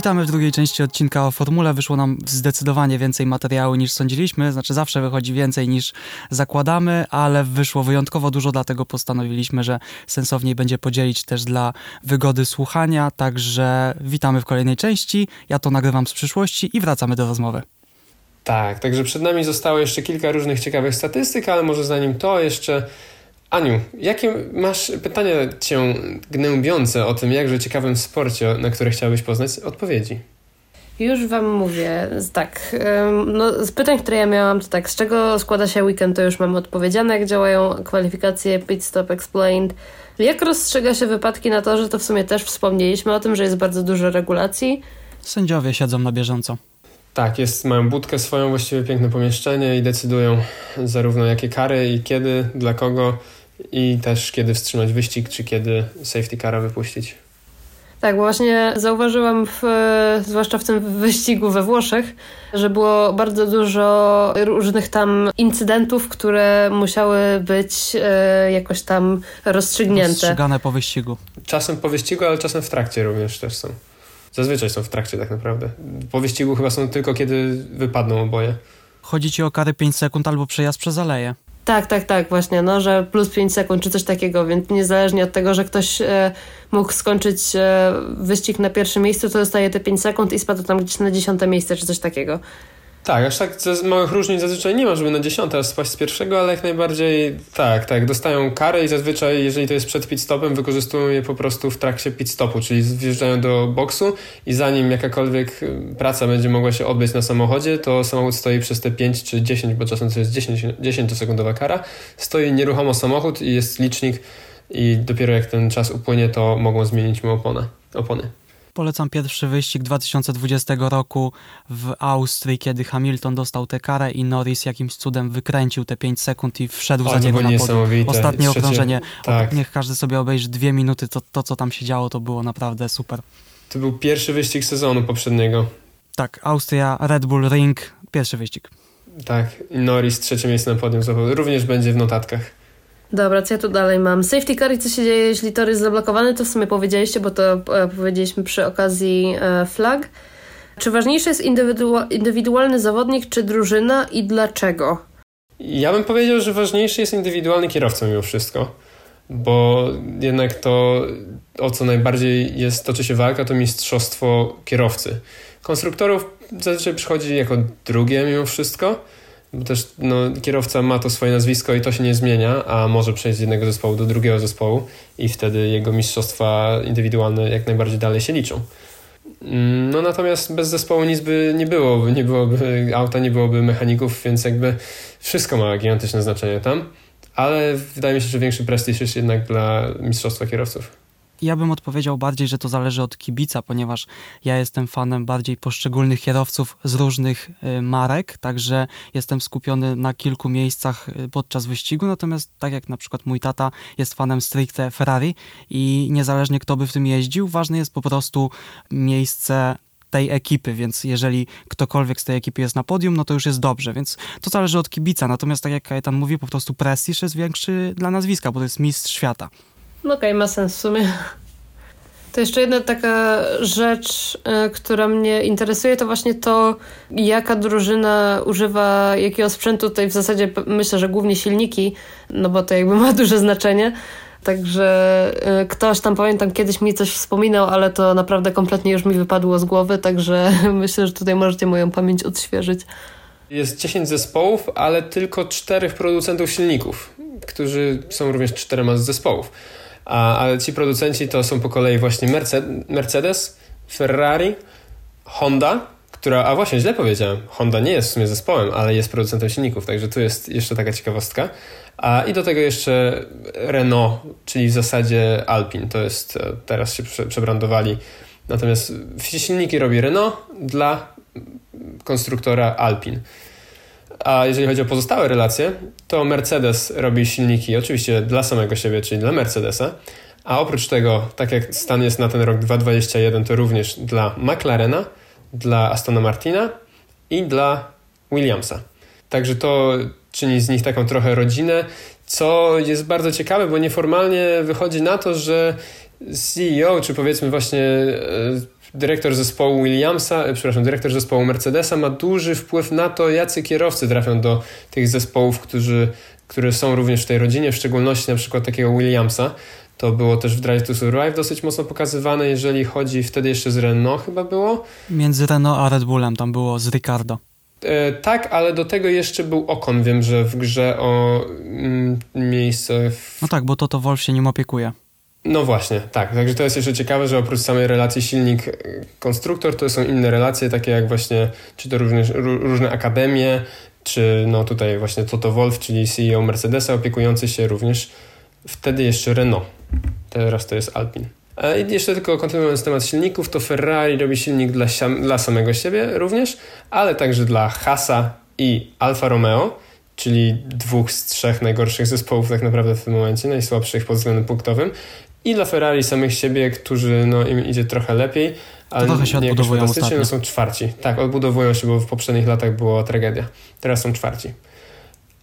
Witamy w drugiej części odcinka o formule. Wyszło nam zdecydowanie więcej materiału niż sądziliśmy, znaczy zawsze wychodzi więcej niż zakładamy, ale wyszło wyjątkowo dużo, dlatego postanowiliśmy, że sensowniej będzie podzielić też dla wygody słuchania. Także witamy w kolejnej części. Ja to nagrywam z przyszłości i wracamy do rozmowy. Tak, także przed nami zostało jeszcze kilka różnych ciekawych statystyk, ale może zanim to jeszcze Aniu, jakie masz pytania cię gnębiące o tym jakże ciekawym sporcie, na które chciałabyś poznać odpowiedzi? Już wam mówię, tak, no, z pytań, które ja miałam, to tak, z czego składa się weekend, to już mam odpowiedziane, jak działają kwalifikacje Pit Stop Explained, jak rozstrzyga się wypadki na torze, to w sumie też wspomnieliśmy o tym, że jest bardzo dużo regulacji. Sędziowie siedzą na bieżąco. Tak, jest, mają budkę swoją, właściwie piękne pomieszczenie i decydują zarówno jakie kary i kiedy, dla kogo i też kiedy wstrzymać wyścig, czy kiedy safety cara wypuścić. Tak, bo właśnie zauważyłam, w, zwłaszcza w tym wyścigu we Włoszech, że było bardzo dużo różnych tam incydentów, które musiały być e, jakoś tam rozstrzygnięte. Rozstrzygane po wyścigu. Czasem po wyścigu, ale czasem w trakcie również też są. Zazwyczaj są w trakcie tak naprawdę. Po wyścigu chyba są tylko kiedy wypadną oboje. Chodzi ci o kary 5 sekund albo przejazd przez aleję. Tak, tak, tak, właśnie, no, że plus 5 sekund czy coś takiego, więc niezależnie od tego, że ktoś e, mógł skończyć e, wyścig na pierwszym miejscu, to dostaje te 5 sekund i spadł tam gdzieś na dziesiąte miejsce czy coś takiego. Tak, aż tak małych różnic zazwyczaj nie ma, żeby na dziesiąte spaść z pierwszego, ale jak najbardziej tak, tak, dostają karę i zazwyczaj, jeżeli to jest przed pit stopem, wykorzystują je po prostu w trakcie pit stopu, czyli wjeżdżają do boksu i zanim jakakolwiek y, praca będzie mogła się odbyć na samochodzie, to samochód stoi przez te 5 czy 10, bo czasem to jest 10, 10 sekundowa kara, stoi nieruchomo samochód i jest licznik i dopiero jak ten czas upłynie, to mogą zmienić mu oponę, opony. Polecam pierwszy wyścig 2020 roku w Austrii, kiedy Hamilton dostał tę karę i Norris jakimś cudem wykręcił te 5 sekund i wszedł o, za niego na podium. Ostatnie Trzecie, okrążenie. Tak. Niech każdy sobie obejrzy dwie minuty. To, to, co tam się działo, to było naprawdę super. To był pierwszy wyścig sezonu poprzedniego. Tak, Austria, Red Bull Ring, pierwszy wyścig. Tak, Norris trzecie miejsce na podium również będzie w notatkach. Dobra, co ja tu dalej mam? Safety car i co się dzieje, jeśli tor jest zablokowany, to w sumie powiedzieliście, bo to e, powiedzieliśmy przy okazji e, flag. Czy ważniejszy jest indywidualny zawodnik, czy drużyna i dlaczego? Ja bym powiedział, że ważniejszy jest indywidualny kierowca mimo wszystko, bo jednak to, o co najbardziej jest, toczy się walka, to mistrzostwo kierowcy. Konstruktorów zazwyczaj przychodzi jako drugie mimo wszystko, bo też no, kierowca ma to swoje nazwisko i to się nie zmienia, a może przejść z jednego zespołu do drugiego zespołu i wtedy jego mistrzostwa indywidualne jak najbardziej dalej się liczą. Mm, no natomiast bez zespołu nic by nie byłoby, nie byłoby auta, nie byłoby mechaników, więc jakby wszystko ma gigantyczne znaczenie tam, ale wydaje mi się, że większy prestiż jest jednak dla mistrzostwa kierowców. Ja bym odpowiedział bardziej, że to zależy od kibica, ponieważ ja jestem fanem bardziej poszczególnych kierowców z różnych y, marek, także jestem skupiony na kilku miejscach y, podczas wyścigu, natomiast tak jak na przykład mój tata jest fanem stricte Ferrari i niezależnie kto by w tym jeździł, ważne jest po prostu miejsce tej ekipy, więc jeżeli ktokolwiek z tej ekipy jest na podium, no to już jest dobrze, więc to zależy od kibica, natomiast tak jak Kajetan mówi, po prostu prestiż jest większy dla nazwiska, bo to jest mistrz świata. No okej, okay, ma sens w sumie. To jeszcze jedna taka rzecz, y, która mnie interesuje, to właśnie to, jaka drużyna używa jakiego sprzętu. Tutaj w zasadzie myślę, że głównie silniki, no bo to jakby ma duże znaczenie. Także y, ktoś tam pamiętam kiedyś mi coś wspominał, ale to naprawdę kompletnie już mi wypadło z głowy, także myślę, że tutaj możecie moją pamięć odświeżyć. Jest 10 zespołów, ale tylko czterech producentów silników, którzy są również czterema z zespołów. Ale ci producenci to są po kolei właśnie Mercedes, Ferrari, Honda, która, a właśnie źle powiedziałem, Honda nie jest w sumie zespołem, ale jest producentem silników, także tu jest jeszcze taka ciekawostka. A i do tego jeszcze Renault, czyli w zasadzie Alpine, to jest, e, teraz się przebrandowali. Natomiast silniki robi Renault dla konstruktora Alpine. A jeżeli chodzi o pozostałe relacje, to Mercedes robi silniki oczywiście dla samego siebie, czyli dla Mercedesa, a oprócz tego, tak jak stan jest na ten rok 2021, to również dla McLarena, dla Astona Martina i dla Williamsa. Także to czyni z nich taką trochę rodzinę, co jest bardzo ciekawe, bo nieformalnie wychodzi na to, że CEO, czy powiedzmy właśnie dyrektor zespołu Williamsa, e, przepraszam, dyrektor zespołu Mercedesa ma duży wpływ na to, jacy kierowcy trafią do tych zespołów, którzy, które są również w tej rodzinie, w szczególności na przykład takiego Williamsa. To było też w Drive to Survive dosyć mocno pokazywane, jeżeli chodzi wtedy jeszcze z Renault chyba było. Między Renault a Red Bullem tam było z Ricardo. E, tak, ale do tego jeszcze był Okon, wiem, że w grze o mm, miejsce. W... No tak, bo to to Wolf się nim opiekuje. No właśnie, tak. Także to jest jeszcze ciekawe, że oprócz samej relacji silnik-konstruktor, to są inne relacje, takie jak właśnie, czy to różne, różne akademie, czy no tutaj właśnie Toto Wolf, czyli CEO Mercedesa, opiekujący się również wtedy jeszcze Renault. Teraz to jest Alpine. I jeszcze tylko kontynuując temat silników, to Ferrari robi silnik dla, dla samego siebie również, ale także dla Hasa i Alfa Romeo, czyli dwóch z trzech najgorszych zespołów tak naprawdę w tym momencie, najsłabszych pod względem punktowym. I dla Ferrari samych siebie, którzy no, im idzie trochę lepiej, ale trochę się nie odbudowują fantastycznie, no są czwarci. Tak, odbudowują się, bo w poprzednich latach była tragedia. Teraz są czwarci.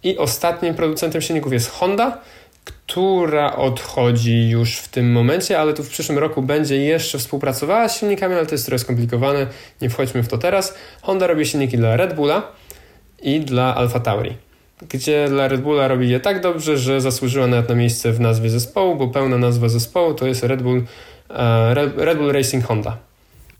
I ostatnim producentem silników jest Honda, która odchodzi już w tym momencie, ale tu w przyszłym roku będzie jeszcze współpracowała z silnikami, ale to jest trochę skomplikowane, nie wchodźmy w to teraz. Honda robi silniki dla Red Bulla i dla Alfa Tauri, gdzie dla Red Bulla robi je tak dobrze, że zasłużyła nawet na miejsce w nazwie zespołu, bo pełna nazwa zespołu to jest Red Bull, e, Red Bull Racing Honda.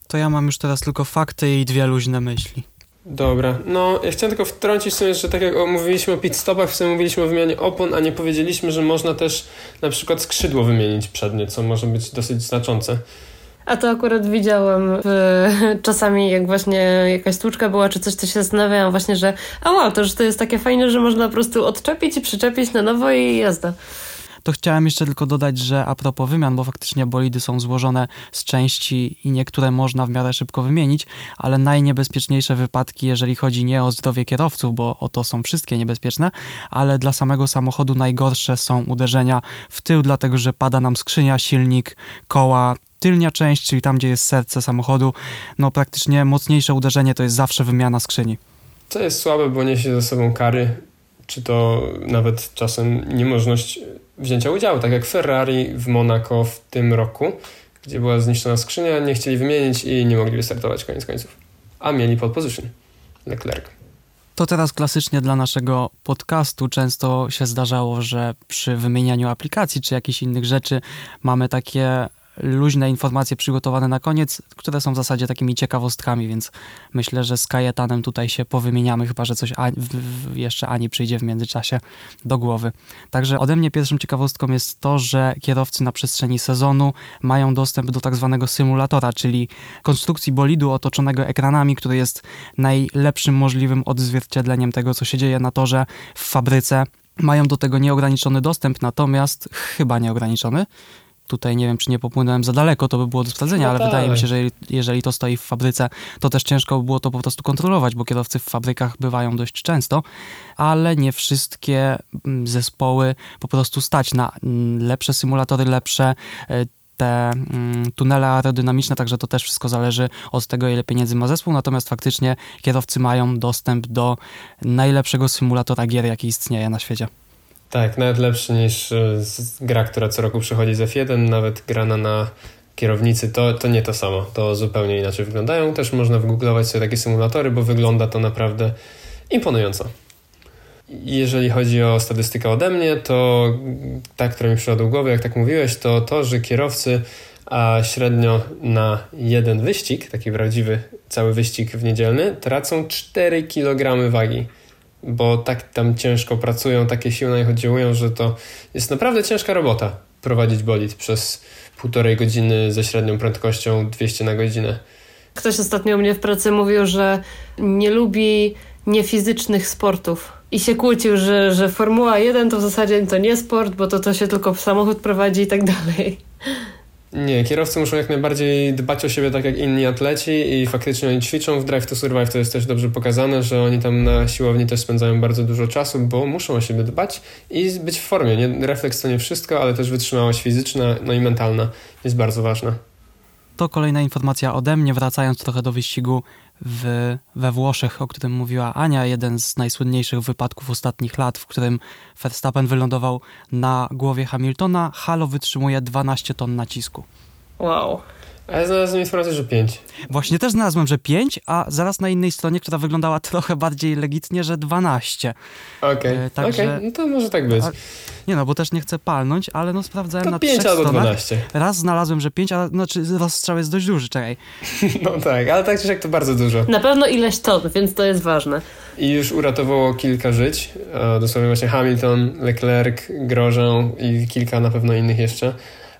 To ja mam już teraz tylko fakty i dwie luźne myśli. Dobra, no ja chciałem tylko wtrącić sobie, że tak jak mówiliśmy o pit stopach, w sumie mówiliśmy o wymianie opon, a nie powiedzieliśmy, że można też na przykład skrzydło wymienić przednie, co może być dosyć znaczące. A to akurat widziałam w, czasami, jak właśnie jakaś stłuczka była, czy coś, to się zastanawiałam właśnie, że a wow, to, że to jest takie fajne, że można po prostu odczepić i przyczepić na nowo i jazda to chciałem jeszcze tylko dodać, że a propos wymian, bo faktycznie bolidy są złożone z części i niektóre można w miarę szybko wymienić, ale najniebezpieczniejsze wypadki, jeżeli chodzi nie o zdrowie kierowców, bo o to są wszystkie niebezpieczne, ale dla samego samochodu najgorsze są uderzenia w tył, dlatego że pada nam skrzynia, silnik, koła, tylnia część, czyli tam, gdzie jest serce samochodu, no praktycznie mocniejsze uderzenie to jest zawsze wymiana skrzyni. To jest słabe, bo niesie ze sobą kary, czy to nawet czasem niemożność wzięcia udziału, tak jak Ferrari w Monaco w tym roku, gdzie była zniszczona skrzynia, nie chcieli wymienić i nie mogli wystartować koniec końców. A mieli pod position Leclerc. To teraz klasycznie dla naszego podcastu często się zdarzało, że przy wymienianiu aplikacji czy jakichś innych rzeczy mamy takie luźne informacje przygotowane na koniec, które są w zasadzie takimi ciekawostkami, więc myślę, że z Kajetanem tutaj się powymieniamy, chyba że coś Ani, jeszcze Ani przyjdzie w międzyczasie do głowy. Także ode mnie pierwszą ciekawostką jest to, że kierowcy na przestrzeni sezonu mają dostęp do tak zwanego symulatora, czyli konstrukcji bolidu otoczonego ekranami, który jest najlepszym możliwym odzwierciedleniem tego, co się dzieje na torze w fabryce. Mają do tego nieograniczony dostęp, natomiast chyba nieograniczony tutaj nie wiem, czy nie popłynąłem za daleko, to by było do sprawdzenia, no ale tak. wydaje mi się, że jeżeli to stoi w fabryce, to też ciężko by było to po prostu kontrolować, bo kierowcy w fabrykach bywają dość często, ale nie wszystkie mm, zespoły po prostu stać na mm, lepsze symulatory, lepsze e, te mm, tunele aerodynamiczne, także to też wszystko zależy od tego, ile pieniędzy ma zespół, natomiast faktycznie kierowcy mają dostęp do najlepszego symulatora gier, jaki istnieje na świecie. Tak, nawet lepszy niż e, gra, która co roku przychodzi z F1, nawet grana na kierownicy, to, to nie to samo. To zupełnie inaczej wyglądają. Też można wygooglować sobie takie symulatory, bo wygląda to naprawdę imponująco. Jeżeli chodzi o statystykę ode mnie, to ta, która mi przyszła do głowy, jak tak mówiłeś, to to, że kierowcy a średnio na jeden wyścig, taki prawdziwy cały wyścig w niedzielny, tracą 4 kg wagi bo tak tam ciężko pracują, takie siły na nich oddziałują, że to jest naprawdę ciężka robota prowadzić bolid przez półtorej godziny ze średnią prędkością 200 na godzinę. Ktoś ostatnio u mnie w pracy mówił, że nie lubi niefizycznych sportów. I się kłócił, że, że Formuła 1 to w zasadzie to nie sport, bo to, to się tylko samochód prowadzi i tak dalej. Nie, kierowcy muszą jak najbardziej dbać o siebie tak jak inni atleci i faktycznie oni ćwiczą w Drive to Survive, to jest też dobrze pokazane, że oni tam na siłowni też spędzają bardzo dużo czasu, bo muszą o siebie dbać i być w formie. Nie, refleks to nie wszystko, ale też wytrzymałość fizyczna, no i mentalna jest bardzo ważna. To kolejna informacja ode mnie, wracając trochę do wyścigu w, we Włoszech, o którym mówiła Ania, jeden z najsłynniejszych wypadków ostatnich lat, w którym Verstappen wylądował na głowie Hamiltona. Halo wytrzymuje 12 ton nacisku. Wow. A ja znalazłem informację, że 5. Właśnie też znalazłem, że 5, a zaraz na innej stronie, która wyglądała trochę bardziej legitnie, że 12. Okej, okay. E, okay. no to może tak być. A- Nie no, bo też nie chcę palnąć, ale no sprawdzałem To na 5 trzech albo stronach. 12. Raz znalazłem, że 5, ale znaczy rozstrzał jest dość duży, czekaj. No tak, ale tak czy jak to bardzo dużo. Na pewno ileś ton, więc to jest ważne. I już uratowało kilka żyć. E, Dosłownie właśnie Hamilton, Leclerc, Grosjean i kilka na pewno innych jeszcze.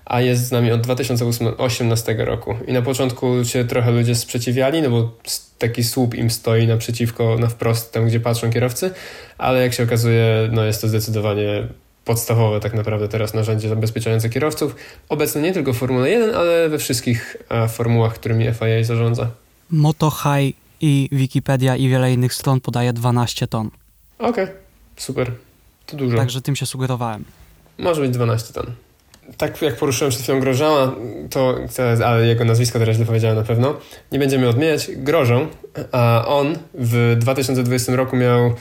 A jest z nami od 2018 roku. I na początku się trochę ludzie sprzeciwiali, no bo taki słup im stoi naprzeciwko, na wprost, tam gdzie patrzą kierowcy. Ale jak się okazuje, no jest to zdecydowanie podstawowe tak naprawdę teraz narzędzie zabezpieczające kierowców. Obecne nie tylko w Formule 1, ale we wszystkich formułach, którymi FIA zarządza. Moto High i Wikipedia i wiele innych stron podaje 12 ton. Okej, super. To dużo. Także tym się sugerowałem. Może być 12 ton. Tak jak poruszyłem przed chwilą Grożana, to, ale jego nazwisko teraz źle powiedziałem na pewno, nie będziemy odmieniać. Grożą, a on w 2020 roku miał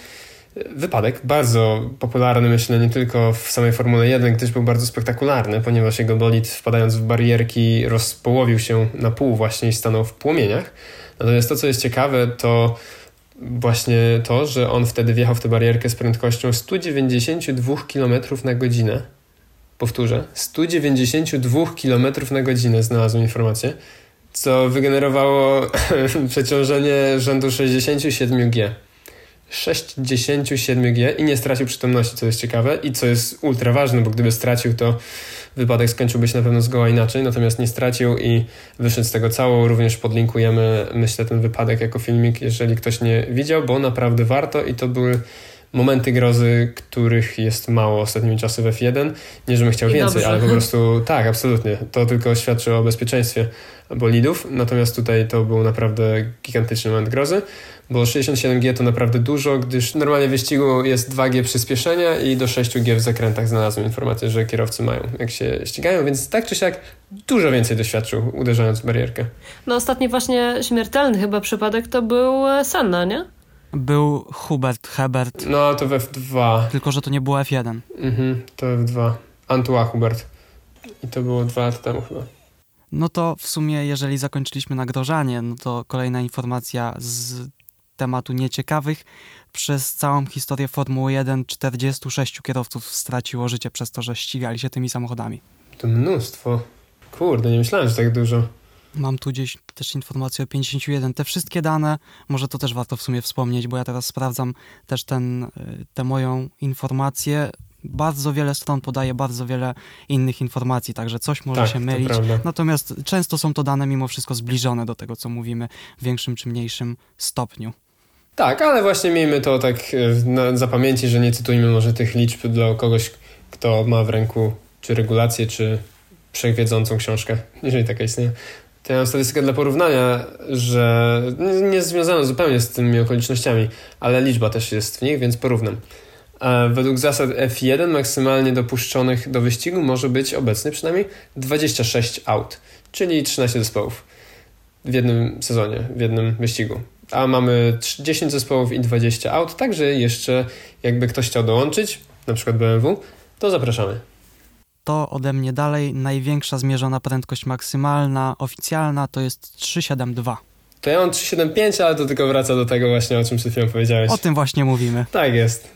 wypadek, bardzo popularny myślę nie tylko w samej Formule 1, gdyż był bardzo spektakularny, ponieważ jego bolid wpadając w barierki rozpołowił się na pół właśnie i stanął w płomieniach. Natomiast to, co jest ciekawe, to właśnie to, że on wtedy wjechał w tę barierkę z prędkością 192 km na godzinę. Powtórzę, 192 km na godzinę znalazłem informację, co wygenerowało przeciążenie rzędu 67 G. 67 G i nie stracił przytomności, co jest ciekawe i co jest ultra ważne, bo gdyby stracił, to wypadek skończyłby się na pewno zgoła inaczej, natomiast nie stracił i wyszedł z tego cało. Również podlinkujemy, myślę, ten wypadek jako filmik, jeżeli ktoś nie widział, bo naprawdę warto i to były momenty grozy, których jest mało ostatnimi czasy w F1. Nie, żebym chciał I więcej, dobrze. ale po prostu tak, absolutnie. To tylko świadczy o bezpieczeństwie bolidów, natomiast tutaj to był naprawdę gigantyczny moment grozy, bo 67G to naprawdę dużo, gdyż normalnie w wyścigu jest 2G przyspieszenia i do 6G w zakrętach znalazłem informację, że kierowcy mają, jak się ścigają, więc tak czy siak dużo więcej doświadczył, uderzając w barierkę. No ostatni właśnie śmiertelny chyba przypadek to był Senna, nie? Był Hubert, Hebert, No to w F2, tylko że to nie było F1. mhm, to F2, Antoine Hubert i to było dwa lata temu chyba. No to w sumie, jeżeli zakończyliśmy nagrożanie, no to kolejna informacja z tematu nieciekawych. Przez całą historię Formuły 1 46 kierowców straciło życie przez to, że ścigali się tymi samochodami. To mnóstwo. Kurde, nie myślałem, że tak dużo. Mam tu gdzieś też informację o 51. Te wszystkie dane, może to też warto w sumie wspomnieć, bo ja teraz sprawdzam też ten, y, tę moją informację. Bardzo wiele stron podaje bardzo wiele innych informacji, także coś może tak, się mylić. Natomiast często są to dane mimo wszystko zbliżone do tego, co mówimy w większym czy mniejszym stopniu. Tak, ale właśnie miejmy to tak e, na zapamięci, że nie cytujmy może tych liczb dla kogoś, kto ma w ręku czy regulację, czy wszechwiedzącą książkę, jeżeli taka istnieje. To ja mam statystykę dla porównania, że nie, związana zupełnie z tymi okolicznościami, ale liczba też jest w nich, więc porównam. E, Według zasad F1 maksymalnie dopuszczonych do wyścigu może być obecny przynajmniej 26 aut, czyli 13 zespołów w jednym sezonie, w jednym wyścigu. A mamy trz- 10 zespołów i 20 aut, także jeszcze jakby ktoś chciał dołączyć, na przykład BMW, to zapraszamy. To ode mnie dalej największa zmierzona prędkość maksymalna, oficjalna, to jest 372. To ja mam 375, ale to tylko wraca do tego właśnie, o czym przed chwilą powiedziałeś. O tym właśnie mówimy. Tak jest.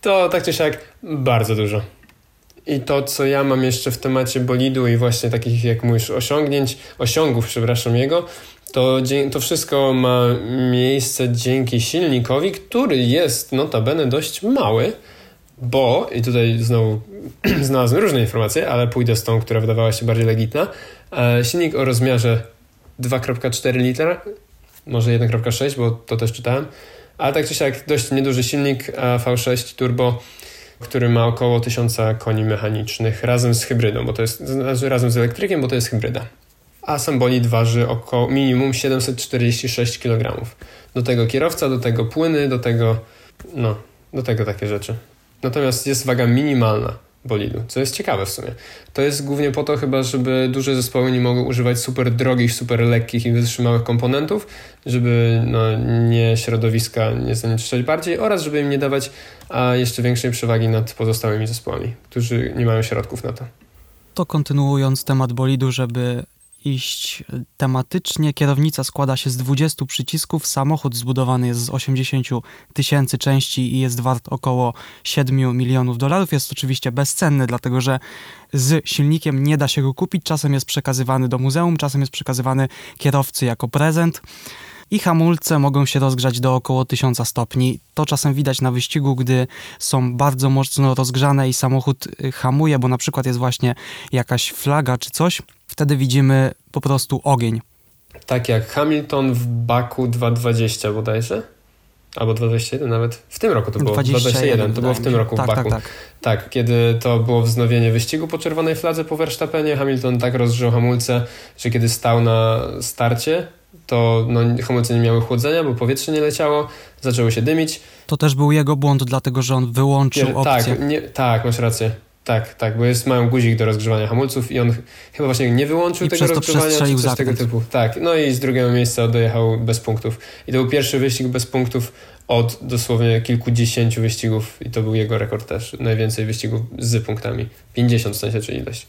To tak czy siak bardzo dużo. I to, co ja mam jeszcze w temacie bolidu i właśnie takich, jak mówisz, osiągnięć, osiągów, przepraszam, jego, to, to wszystko ma miejsce dzięki silnikowi, który jest notabene dość mały, bo, i tutaj znowu znalazłem różne informacje, ale pójdę z tą, która wydawała się bardziej legitna, e, silnik o rozmiarze 2,4 litra, może 1,6, bo to też czytałem, ale tak czy siak dość nieduży silnik e, V6 turbo, który ma około 1000 koni mechanicznych razem z hybrydą, bo to jest znaczy razem z elektrykiem, bo to jest hybryda. A sam bolid waży około minimum 746 kg. Do tego kierowca, do tego płyny, do tego no, do tego takie rzeczy. Natomiast jest waga minimalna bolidu, co jest ciekawe w sumie. To jest głównie po to chyba, żeby duże zespoły nie mogły używać super drogich, super lekkich i wytrzymałych komponentów, żeby no, nie środowiska nie zanieczyszczać bardziej oraz żeby im nie dawać a jeszcze większej przewagi nad pozostałymi zespołami, którzy nie mają środków na to. To kontynuując temat bolidu, żeby iść tematycznie, kierownica składa się z 20 przycisków, samochód zbudowany jest z 80 tysięcy części i jest wart około 7 milionów dolarów. Jest oczywiście bezcenny, dlatego że z silnikiem nie da się go kupić. Czasem jest przekazywany do muzeum, czasem jest przekazywany kierowcy jako prezent i hamulce mogą się rozgrzać do około 1000 stopni. To czasem widać na wyścigu, gdy są bardzo mocno rozgrzane i samochód y, hamuje, bo na przykład jest właśnie jakaś flaga czy coś. Wtedy widzimy po prostu ogień. Tak jak Hamilton w Baku 2.20 bodajże? Albo 2.21 nawet. W tym roku to było. 2.21 to było w tym roku tak, w Baku. Tak, tak. tak, kiedy to było wznowienie wyścigu po czerwonej fladze po Verstappenie, Hamilton tak rozgrzał hamulce, że kiedy stał na starcie, to no, hamulce nie miały chłodzenia, bo powietrze nie leciało, zaczęło się dymić. To też był jego błąd, dlatego że on wyłączył Pier opcję. Tak, nie, tak, masz rację. Tak, tak, bo jest, mają guzik do rozgrzewania hamulców i on chyba właśnie nie wyłączył I tego rozgrzewania, czy coś tego typu. Tak, no i z drugiego miejsca dojechał bez punktów. I to był pierwszy wyścig bez punktów od dosłownie kilkudziesięciu wyścigów i to był jego rekord też. Najwięcej wyścigów z punktami. 50 w sensie, czy ileś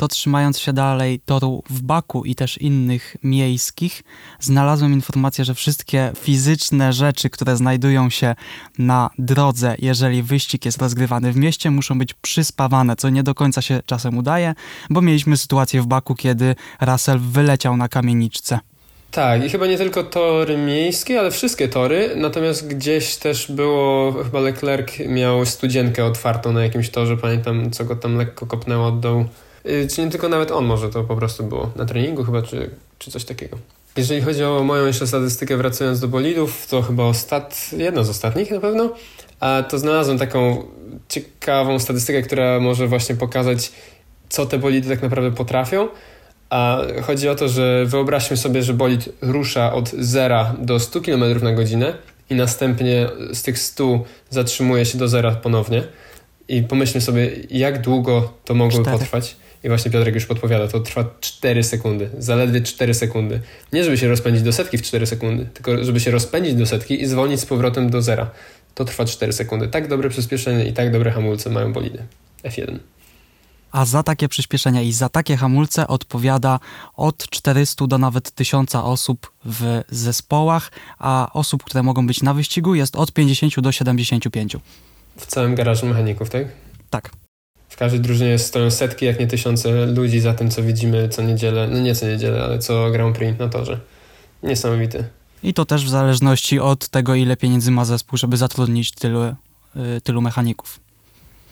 to trzymając się dalej toru w Baku i też innych miejskich, znalazłem informację, że wszystkie fizyczne rzeczy, które znajdują się na drodze, jeżeli wyścig jest rozgrywany w mieście, muszą być przyspawane, co nie do końca się czasem udaje, bo mieliśmy sytuację w Baku, kiedy Russell wyleciał na kamieniczce. Tak, i chyba nie tylko tory miejskie, ale wszystkie tory. Natomiast gdzieś też było, chyba Leclerc miał studzienkę otwartą na jakimś torze, pamiętam, co go tam lekko kopnęło od dołu. Czy nie tylko nawet on może to po prostu było na treningu chyba, czy, czy coś takiego. Jeżeli chodzi o moją jeszcze statystykę, wracając do bolidów, to chyba ostat... jedno z ostatnich na pewno, a to znalazłem taką ciekawą statystykę, która może właśnie pokazać, co te bolidy tak naprawdę potrafią. A chodzi o to, że wyobraźmy sobie, że bolid rusza od 0 do 100 km na godzinę i następnie z tych 100 zatrzymuje się do zera ponownie. I pomyślmy sobie, jak długo to mogło potrwać. I właśnie Piotrek już podpowiada, to trwa 4 sekundy, zaledwie 4 sekundy. Nie żeby się rozpędzić do setki w 4 sekundy, tylko żeby się rozpędzić do setki i zwolnić z powrotem do zera. To trwa 4 sekundy. Tak dobre przyspieszenie i tak dobre hamulce mają bolidy. F1. A za takie przyspieszenia i za takie hamulce odpowiada od 400 do nawet 1000 osób w zespołach, a osób, które mogą być na wyścigu jest od 50 do 75. W całym garażu mechaników, tak? Tak każdej drużynie stoją setki, jak nie tysiące ludzi za tym, co widzimy co niedzielę, no nie co niedzielę, ale co Grand Prix na torze. Niesamowity. I to też w zależności od tego, ile pieniędzy ma zespół, żeby zatrudnić tylu, y, tylu mechaników.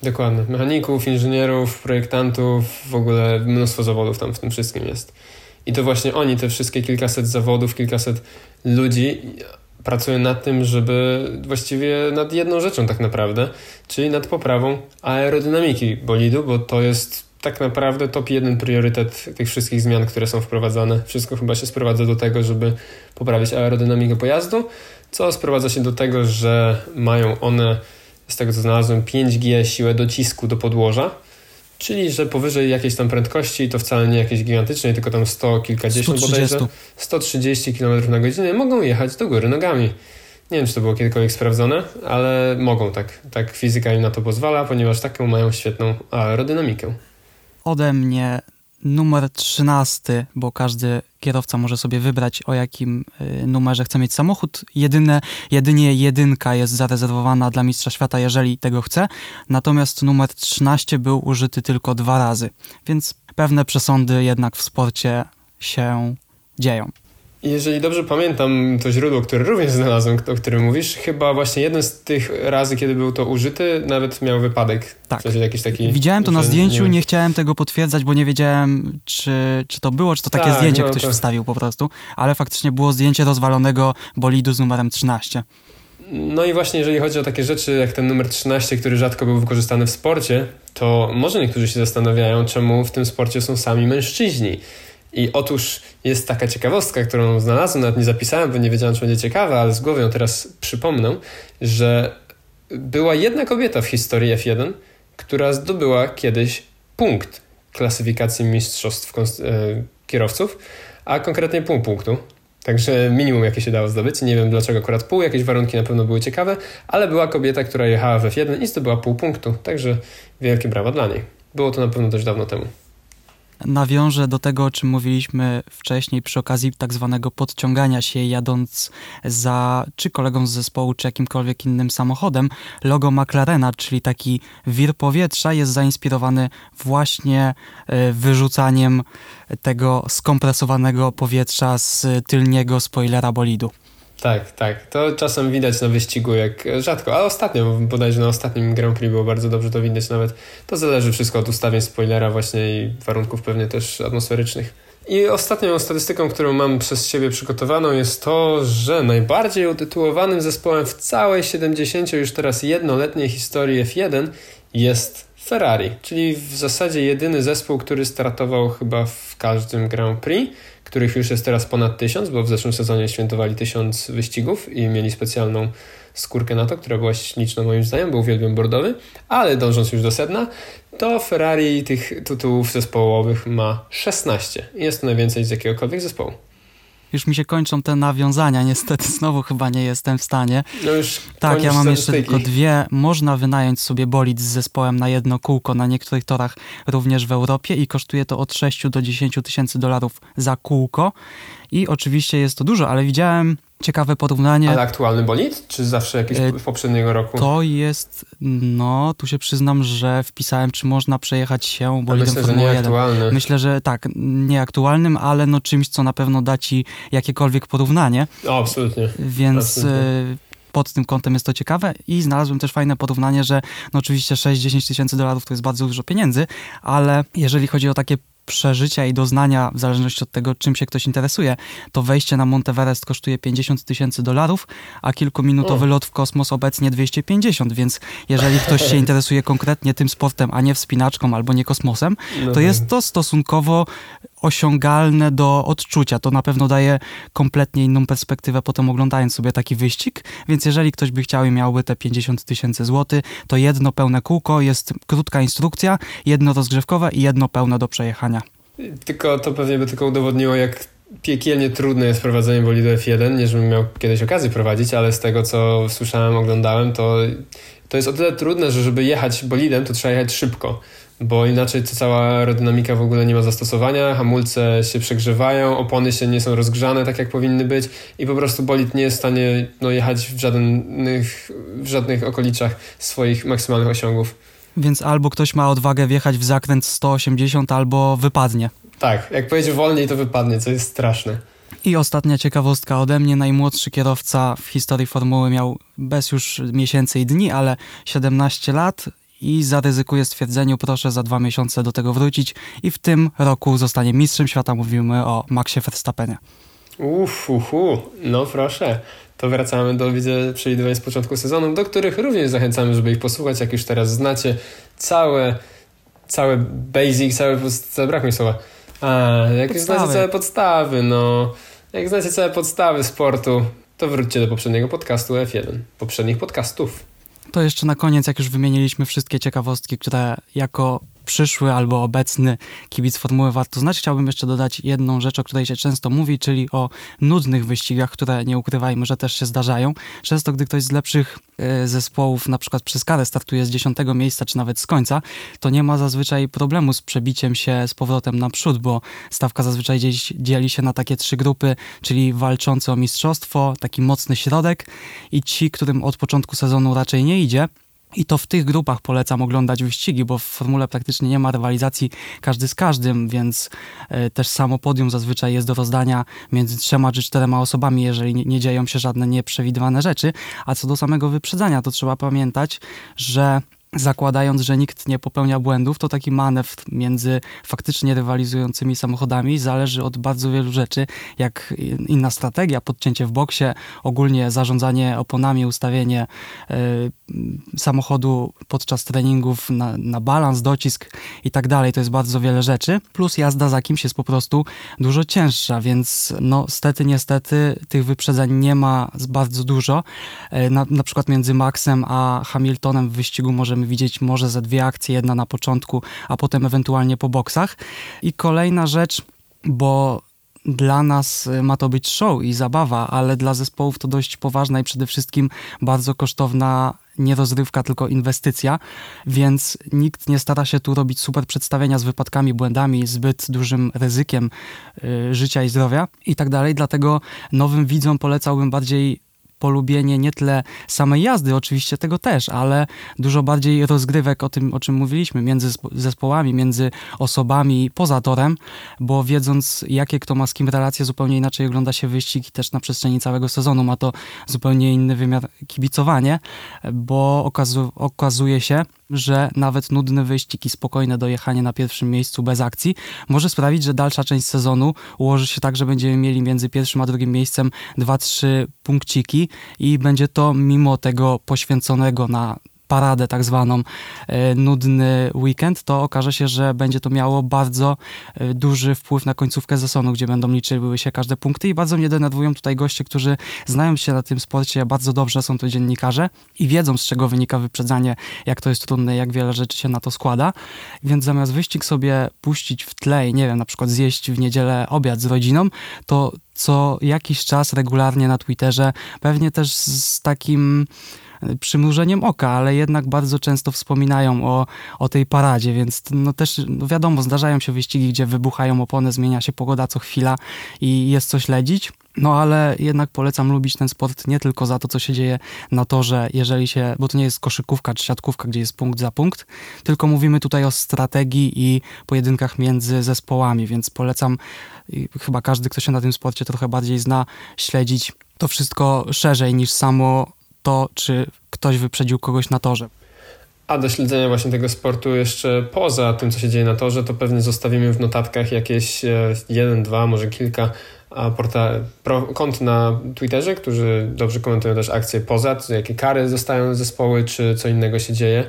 Dokładnie. Mechaników, inżynierów, projektantów, w ogóle mnóstwo zawodów tam w tym wszystkim jest. I to właśnie oni, te wszystkie kilkaset zawodów, kilkaset ludzi pracuję nad tym, żeby właściwie nad jedną rzeczą tak naprawdę, czyli nad poprawą aerodynamiki bolidu, bo to jest tak naprawdę top jeden priorytet tych wszystkich zmian, które są wprowadzane. Wszystko chyba się sprowadza do tego, żeby poprawić aerodynamikę pojazdu, co sprowadza się do tego, że mają one, z tego co znalazłem, 5G siłę docisku do podłoża, Czyli, że powyżej jakiejś tam prędkości, to wcale nie jakiejś gigantycznej, tylko tam 100 kilkadziesiąt 130. bodajże, 130 km na godzinę, mogą jechać do góry nogami. Nie wiem, czy to było kiedykolwiek sprawdzone, ale mogą tak. Tak fizyka im na to pozwala, ponieważ taką mają świetną aerodynamikę. Ode mnie numer 13, bo każdy kierowca może sobie wybrać, o jakim y, numerze chce mieć samochód. Jedyne, jedynie jedynka jest zarezerwowana dla mistrza świata, jeżeli tego chce. Natomiast numer 13 był użyty tylko dwa razy, więc pewne przesądy jednak w sporcie się dzieją. Jeżeli dobrze pamiętam to źródło, które również znalazłem, o którym mówisz, chyba właśnie jeden z tych razy, kiedy był to użyty, nawet miał wypadek. Tak. W sensie jakiś taki, Widziałem to na zdjęciu, nie... nie... chciałem tego potwierdzać, bo nie wiedziałem, czy, czy to było, czy to takie tak, zdjęcie no, ktoś to... wstawił po prostu, ale faktycznie było zdjęcie rozwalonego bolidu z numerem 13. No i właśnie jeżeli chodzi o takie rzeczy jak ten numer 13, który rzadko był wykorzystany w sporcie, to może niektórzy się zastanawiają, czemu w tym sporcie są sami mężczyźni. I otóż jest taka ciekawostka, którą znalazłem, nawet nie zapisałem, bo nie wiedziałem, czy będzie ciekawa, ale z głowy ją teraz przypomnę, że była jedna kobieta w historii F1, która zdobyła kiedyś punkt klasyfikacji mistrzostw e, kierowców, a konkretnie pół punktu. Także minimum, jakie się dało zdobyć. Nie wiem dlaczego akurat pół, jakieś warunki na pewno były ciekawe, ale była kobieta, która jechała w F1 i zdobyła pół punktu. Także wielkie brawa dla niej. Było to na pewno dość dawno temu. Nawiążę do tego, o czym mówiliśmy wcześniej przy okazji tak zwanego podciągania się jadąc za czy kolegą z zespołu, czy jakimkolwiek innym samochodem. Logo McLarena, czyli taki wir powietrza jest zainspirowany właśnie e, wyrzucaniem tego skompresowanego powietrza z tylniego spoilera bolidu. Tak, tak. To czasem widać na wyścigu, jak rzadko, ale ostatnio, bodajże na ostatnim Grand Prix było bardzo dobrze to widać nawet. To zależy wszystko od ustawień spoilera właśnie i warunków pewnie też atmosferycznych. I ostatnią statystyką, którą mam przez siebie przygotowaną jest to, że najbardziej utytułowanym zespołem w całej 70 już teraz jednoletniej historii F1 jest Ferrari, czyli w zasadzie jedyny zespół, który startował chyba w każdym Grand Prix których już jest teraz ponad tysiąc, bo w zeszłym sezonie świętowali tysiąc wyścigów i mieli specjalną skórkę na to, która była śliczna moim zdaniem, był uwielbiam bordowy, ale dążąc już do sedna, to Ferrari tych tytułów zespołowych ma 16. Jest to najwięcej z jakiegokolwiek zespołu. Już mi się kończą te nawiązania, niestety znowu chyba nie jestem w stanie. No już tak, ja mam jeszcze tylko dwie. Można wynająć sobie bolid z zespołem na jedno kółko na niektórych torach również w Europie i kosztuje to od 6 do 10 tysięcy dolarów za kółko. I oczywiście jest to dużo, ale widziałem ciekawe porównanie. Ale aktualny bolid? Czy zawsze jakiś e, poprzedniego roku? To jest, no, tu się przyznam, że wpisałem, czy można przejechać się bolidem myślę, Formuły 1. Aktualny. Myślę, że tak, nieaktualnym, ale no czymś, co na pewno da ci jakiekolwiek porównanie. O, absolutnie. Więc absolutnie e, pod tym kątem jest to ciekawe i znalazłem też fajne porównanie, że no oczywiście 6-10 tysięcy dolarów to jest bardzo dużo pieniędzy, ale jeżeli chodzi o takie przeżycia i doznania, w zależności od tego, czym się ktoś interesuje, to wejście na Monteverest kosztuje 50 tysięcy dolarów, a kilkuminutowy lot w kosmos obecnie 250, więc jeżeli ktoś się interesuje konkretnie tym sportem, a nie wspinaczką albo nie kosmosem, no to jest to stosunkowo osiągalne do odczucia. To na pewno daje kompletnie inną perspektywę potem oglądając sobie taki wyścig, więc jeżeli ktoś by chciał i miałby te 50 tysięcy złotych, to jedno pełne kółko, jest krótka instrukcja, jedno rozgrzewkowe i jedno pełne do przejechania. Tylko to pewnie by tylko udowodniło, jak piekielnie trudne jest prowadzenie bolidu F1, nie żebym miał kiedyś okazję prowadzić, ale z tego co słyszałem, oglądałem, to to jest o tyle trudne, że żeby jechać bolidem, to trzeba jechać szybko bo inaczej to cała aerodynamika w ogóle nie ma zastosowania, hamulce się przegrzewają, opony się nie są rozgrzane tak jak powinny być i po prostu bolid nie jest w stanie no, jechać w żadnych, w żadnych okoliczach swoich maksymalnych osiągów. Więc albo ktoś ma odwagę wjechać w zakręt 180, albo wypadnie. Tak, jak pojedzie wolniej, to wypadnie, co jest straszne. I ostatnia ciekawostka ode mnie. Najmłodszy kierowca w historii formuły miał bez już miesięcy i dni, ale 17 lat i zaryzykuje stwierdzeniu, proszę za dwa miesiące do tego wrócić i w tym roku zostanie mistrzem świata. Mówimy o Maxie Verstappenie. Uff, uhu, no proszę. To wracamy do widzę przewidywań z początku sezonu, do których również zachęcamy, żeby ich posłuchać, jak już teraz znacie całe, całe basic, całe, brak mi słowa. A, jak już znacie całe podstawy, no, jak znacie całe podstawy sportu, to wróćcie do poprzedniego podcastu F1, poprzednich podcastów. To jeszcze na koniec, jak już wymieniliśmy wszystkie ciekawostki, które jako przyszły albo obecny kibic formuły warto znać. Chciałbym jeszcze dodać jedną rzecz, o której się często mówi, czyli o nudnych wyścigach, które nie ukrywajmy, że też się zdarzają. Często, gdy ktoś z lepszych e, zespołów, na przykład przez karę, startuje z dziesiątego miejsca, czy nawet z końca, to nie ma zazwyczaj problemu z przebiciem się z powrotem naprzód, bo stawka zazwyczaj dzieli się na takie trzy grupy, czyli walczące o mistrzostwo, taki mocny środek i ci, którym od początku sezonu raczej nie idzie, i to w tych grupach polecam oglądać wyścigi, bo w formule praktycznie nie ma rywalizacji każdy z każdym, więc e, też samo podium zazwyczaj jest do rozdania między trzema czy czterema osobami, jeżeli nie, dzieją się żadne nieprzewidywane rzeczy. A co do samego wyprzedzania, to trzeba pamiętać, że zakładając, że nikt nie popełnia błędów, to taki manewr między faktycznie rywalizującymi samochodami zależy od bardzo wielu rzeczy, jak inna strategia, podcięcie w boksie, ogólnie zarządzanie oponami, ustawienie y, samochodu podczas treningów na, na balans, docisk i tak dalej. To jest bardzo wiele rzeczy. Plus jazda za kimś jest po prostu dużo cięższa, więc no stety, niestety tych wyprzedzeń nie ma bardzo dużo. Y, na, na przykład między Maxem a Hamiltonem w wyścigu może możemy widzieć może ze dwie akcje, jedna na początku, a potem ewentualnie po boksach. I kolejna rzecz, bo dla nas y, ma to być show i zabawa, ale dla zespołów to dość poważna i przede wszystkim bardzo kosztowna nie rozrywka, tylko inwestycja, więc nikt nie stara się tu robić super przedstawienia z wypadkami, błędami, zbyt dużym ryzykiem y, życia i zdrowia i tak dalej. Dlatego nowym widzom polecałbym bardziej polubienie nie tyle samej jazdy, oczywiście tego też, ale dużo bardziej rozgrywek o tym, o czym mówiliśmy, między zespołami, między osobami poza torem, bo wiedząc, jakie kto ma z kim relacje, zupełnie inaczej ogląda się wyścig i też na przestrzeni całego sezonu. Ma to zupełnie inny wymiar kibicowanie, bo okazu okazuje się, że nawet nudny wyścig i spokojne dojechanie na pierwszym miejscu bez akcji może sprawić, że dalsza część sezonu ułoży się tak, że będziemy mieli między pierwszym a drugim miejscem 2-3 punkciki i będzie to mimo tego poświęconego na paradę tak zwaną, e, nudny weekend, to okaże się, że będzie to miało bardzo e, duży wpływ na końcówkę sezonu, gdzie będą liczyły się każde punkty i bardzo mnie denerwują tutaj goście, którzy znają się na tym sporcie bardzo dobrze, są to dziennikarze i wiedzą z czego wynika wyprzedzanie, jak to jest trudne, jak wiele rzeczy się na to składa, więc zamiast wyścig sobie puścić w tle i nie wiem, na przykład zjeść w niedzielę obiad z rodziną, to co jakiś czas regularnie na Twitterze, pewnie też z takim przymrużeniem oka, ale jednak bardzo często wspominają o, o tej paradzie, więc no też no wiadomo, zdarzają się wyścigi, gdzie wybuchają opony, zmienia się pogoda co chwila i jest co śledzić. No ale jednak polecam lubić ten sport nie tylko za to, co się dzieje na torze, jeżeli się, bo to nie jest koszykówka czy siatkówka, gdzie jest punkt za punkt, tylko mówimy tutaj o strategii i pojedynkach między zespołami, więc polecam chyba każdy, kto się na tym sporcie trochę bardziej zna, śledzić to wszystko szerzej niż samo to, czy ktoś wyprzedził kogoś na torze. A do śledzenia właśnie tego sportu jeszcze poza tym, co się dzieje na torze, to pewnie zostawimy w notatkach jakieś e, jeden, dwa, może kilka pro, kont na Twitterze, którzy dobrze komentują też akcje poza, jakie kary dostają zespoły, czy co innego się dzieje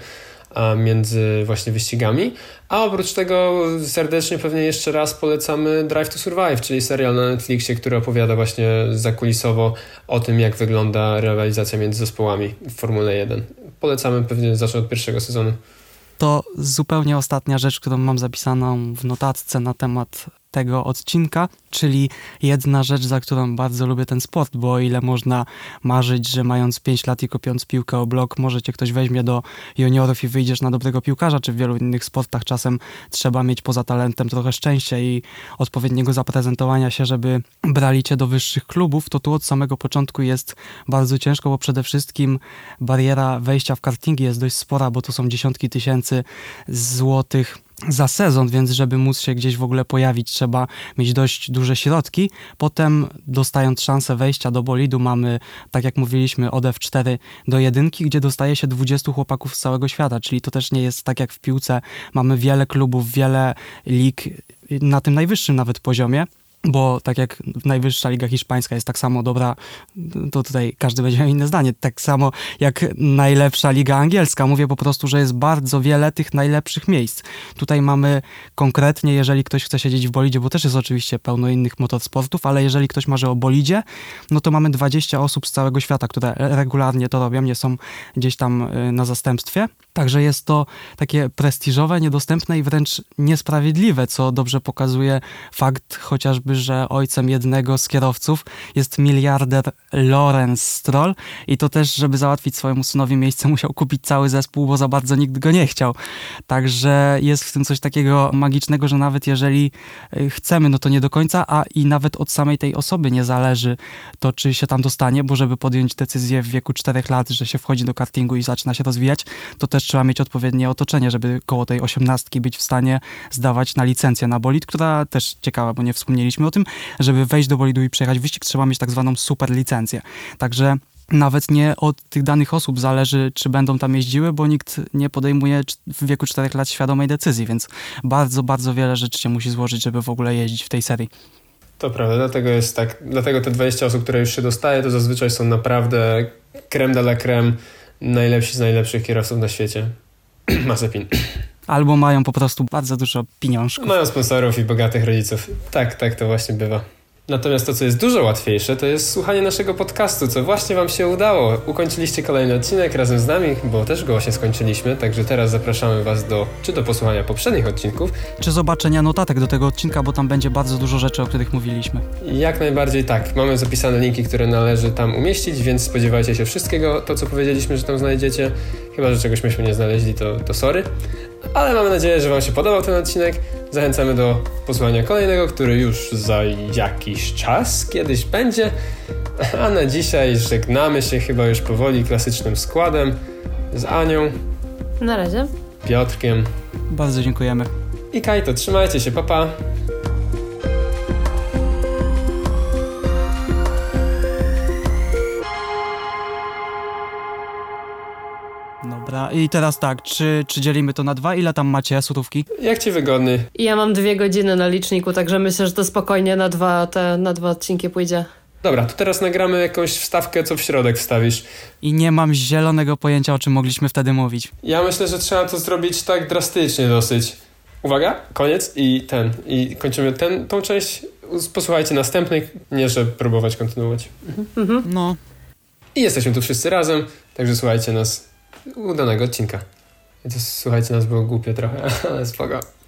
między właśnie wyścigami. A oprócz tego serdecznie pewnie jeszcze raz polecamy Drive to Survive, czyli serial na Netflixie, który opowiada właśnie zakulisowo o tym, jak wygląda rywalizacja między zespołami w Formule 1. Polecamy pewnie zacznę od pierwszego sezonu. To zupełnie ostatnia rzecz, którą mam zapisaną w notatce na temat tego odcinka, czyli jedna rzecz, za którą bardzo lubię ten sport, bo o ile można marzyć, że mając 5 lat i kopiąc piłkę o blok, może cię ktoś weźmie do juniorów i wyjdziesz na dobrego piłkarza, czy w wielu innych sportach czasem trzeba mieć poza talentem trochę szczęścia i odpowiedniego zaprezentowania się, żeby brali cię do wyższych klubów, to tu od samego początku jest bardzo ciężko, bo przede wszystkim bariera wejścia w kartingi jest dość spora, bo to są dziesiątki tysięcy złotych za sezon, więc żeby móc się gdzieś w ogóle pojawić, trzeba mieć dość duże środki. Potem, dostając szansę wejścia do bolidu, mamy, tak jak mówiliśmy, od F4 do jedynki, gdzie dostaje się 20 chłopaków z całego świata, czyli to też nie jest tak jak w piłce. Mamy wiele klubów, wiele lig na tym najwyższym nawet poziomie bo tak jak najwyższa liga hiszpańska jest tak samo dobra, to tutaj każdy będzie miał inne zdanie. Tak samo jak najlepsza liga angielska. Mówię po prostu, że jest bardzo wiele tych najlepszych miejsc. Tutaj mamy konkretnie, jeżeli ktoś chce siedzieć w bolidzie, bo też jest oczywiście pełno innych motorsportów, ale jeżeli ktoś marzy o bolidzie, no to mamy 20 osób z całego świata, które regularnie to robią, nie są gdzieś tam y, na zastępstwie. Także jest to takie prestiżowe, niedostępne i wręcz niesprawiedliwe, co dobrze pokazuje fakt chociażby, że ojcem jednego z kierowców jest miliarder Lorenz Stroll i to też, żeby załatwić swojemu synowi miejsce, musiał kupić cały zespół, bo za bardzo nikt go nie chciał. Także jest w tym coś takiego magicznego, że nawet jeżeli y, chcemy, no to nie do końca, a i nawet od samej tej osoby nie zależy to, czy się tam dostanie, bo żeby podjąć decyzję w wieku 4 lat, że się wchodzi do kartingu i zaczyna się rozwijać, to też trzeba mieć odpowiednie otoczenie, żeby koło tej osiemnastki być w stanie zdawać na licencję na bolid, która też ciekawa, bo nie wspomnieliśmy o tym, żeby wejść do bolidu i przejechać wyścig, trzeba mieć tak zwaną super licencję. Także nawet nie od tych danych osób zależy, czy będą tam jeździły, bo nikt nie podejmuje w wieku 4 lat świadomej decyzji, więc bardzo, bardzo wiele rzeczy się musi złożyć, żeby w ogóle jeździć w tej serii. To prawda, dlatego jest tak, dlatego te 20 osób, które już się dostaje, to zazwyczaj są naprawdę creme de la creme najlepsi z najlepszych kierowców na świecie. Mazepin. Albo mają po prostu bardzo dużo pieniążków. Mają sponsorów i bogatych rodziców. Tak, tak to właśnie bywa. Natomiast to, co jest dużo łatwiejsze, to jest słuchanie naszego podcastu, co właśnie Wam się udało. Ukończyliście kolejny odcinek razem z nami, bo też go właśnie skończyliśmy, także teraz zapraszamy Was do, czy do posłuchania poprzednich odcinków. Czy zobaczenia notatek do tego odcinka, bo tam będzie bardzo dużo rzeczy, o których mówiliśmy. Jak najbardziej tak. Mamy zapisane linki, które należy tam umieścić, więc spodziewajcie się wszystkiego, to co powiedzieliśmy, że tam znajdziecie. Chyba, że czegoś myśmy nie znaleźli, to, to sorry. Ale mamy nadzieję, że Wam się podobał ten odcinek. Zachęcamy do posłuchania kolejnego, który już za jakiś czas kiedyś będzie. A na dzisiaj żegnamy się chyba już powoli klasycznym składem z Anią, Na razie. Piotrkiem Bardzo dziękujemy. i Kajto. Trzymajcie się, papa. Dobra, i teraz tak, czy, czy dzielimy to na dwa? Ile tam macie surówki? Jak Ci wygodny? Ja mam dwie godziny na liczniku, także myślę, że to spokojnie na dwa, te, na dwa odcinki pójdzie. Dobra, to teraz nagramy jakąś wstawkę, co w środek wstawisz. I nie mam zielonego pojęcia, o czym mogliśmy wtedy mówić. Ja myślę, że trzeba to zrobić tak drastycznie dosyć. Uwaga, koniec i ten. I kończymy ten, tą część. Posłuchajcie następnej, nie że próbować kontynuować. No, I jesteśmy tu wszyscy razem, także słuchajcie nas udanego odcinka. Słuchajcie nas było głupie trochę, ale spoko.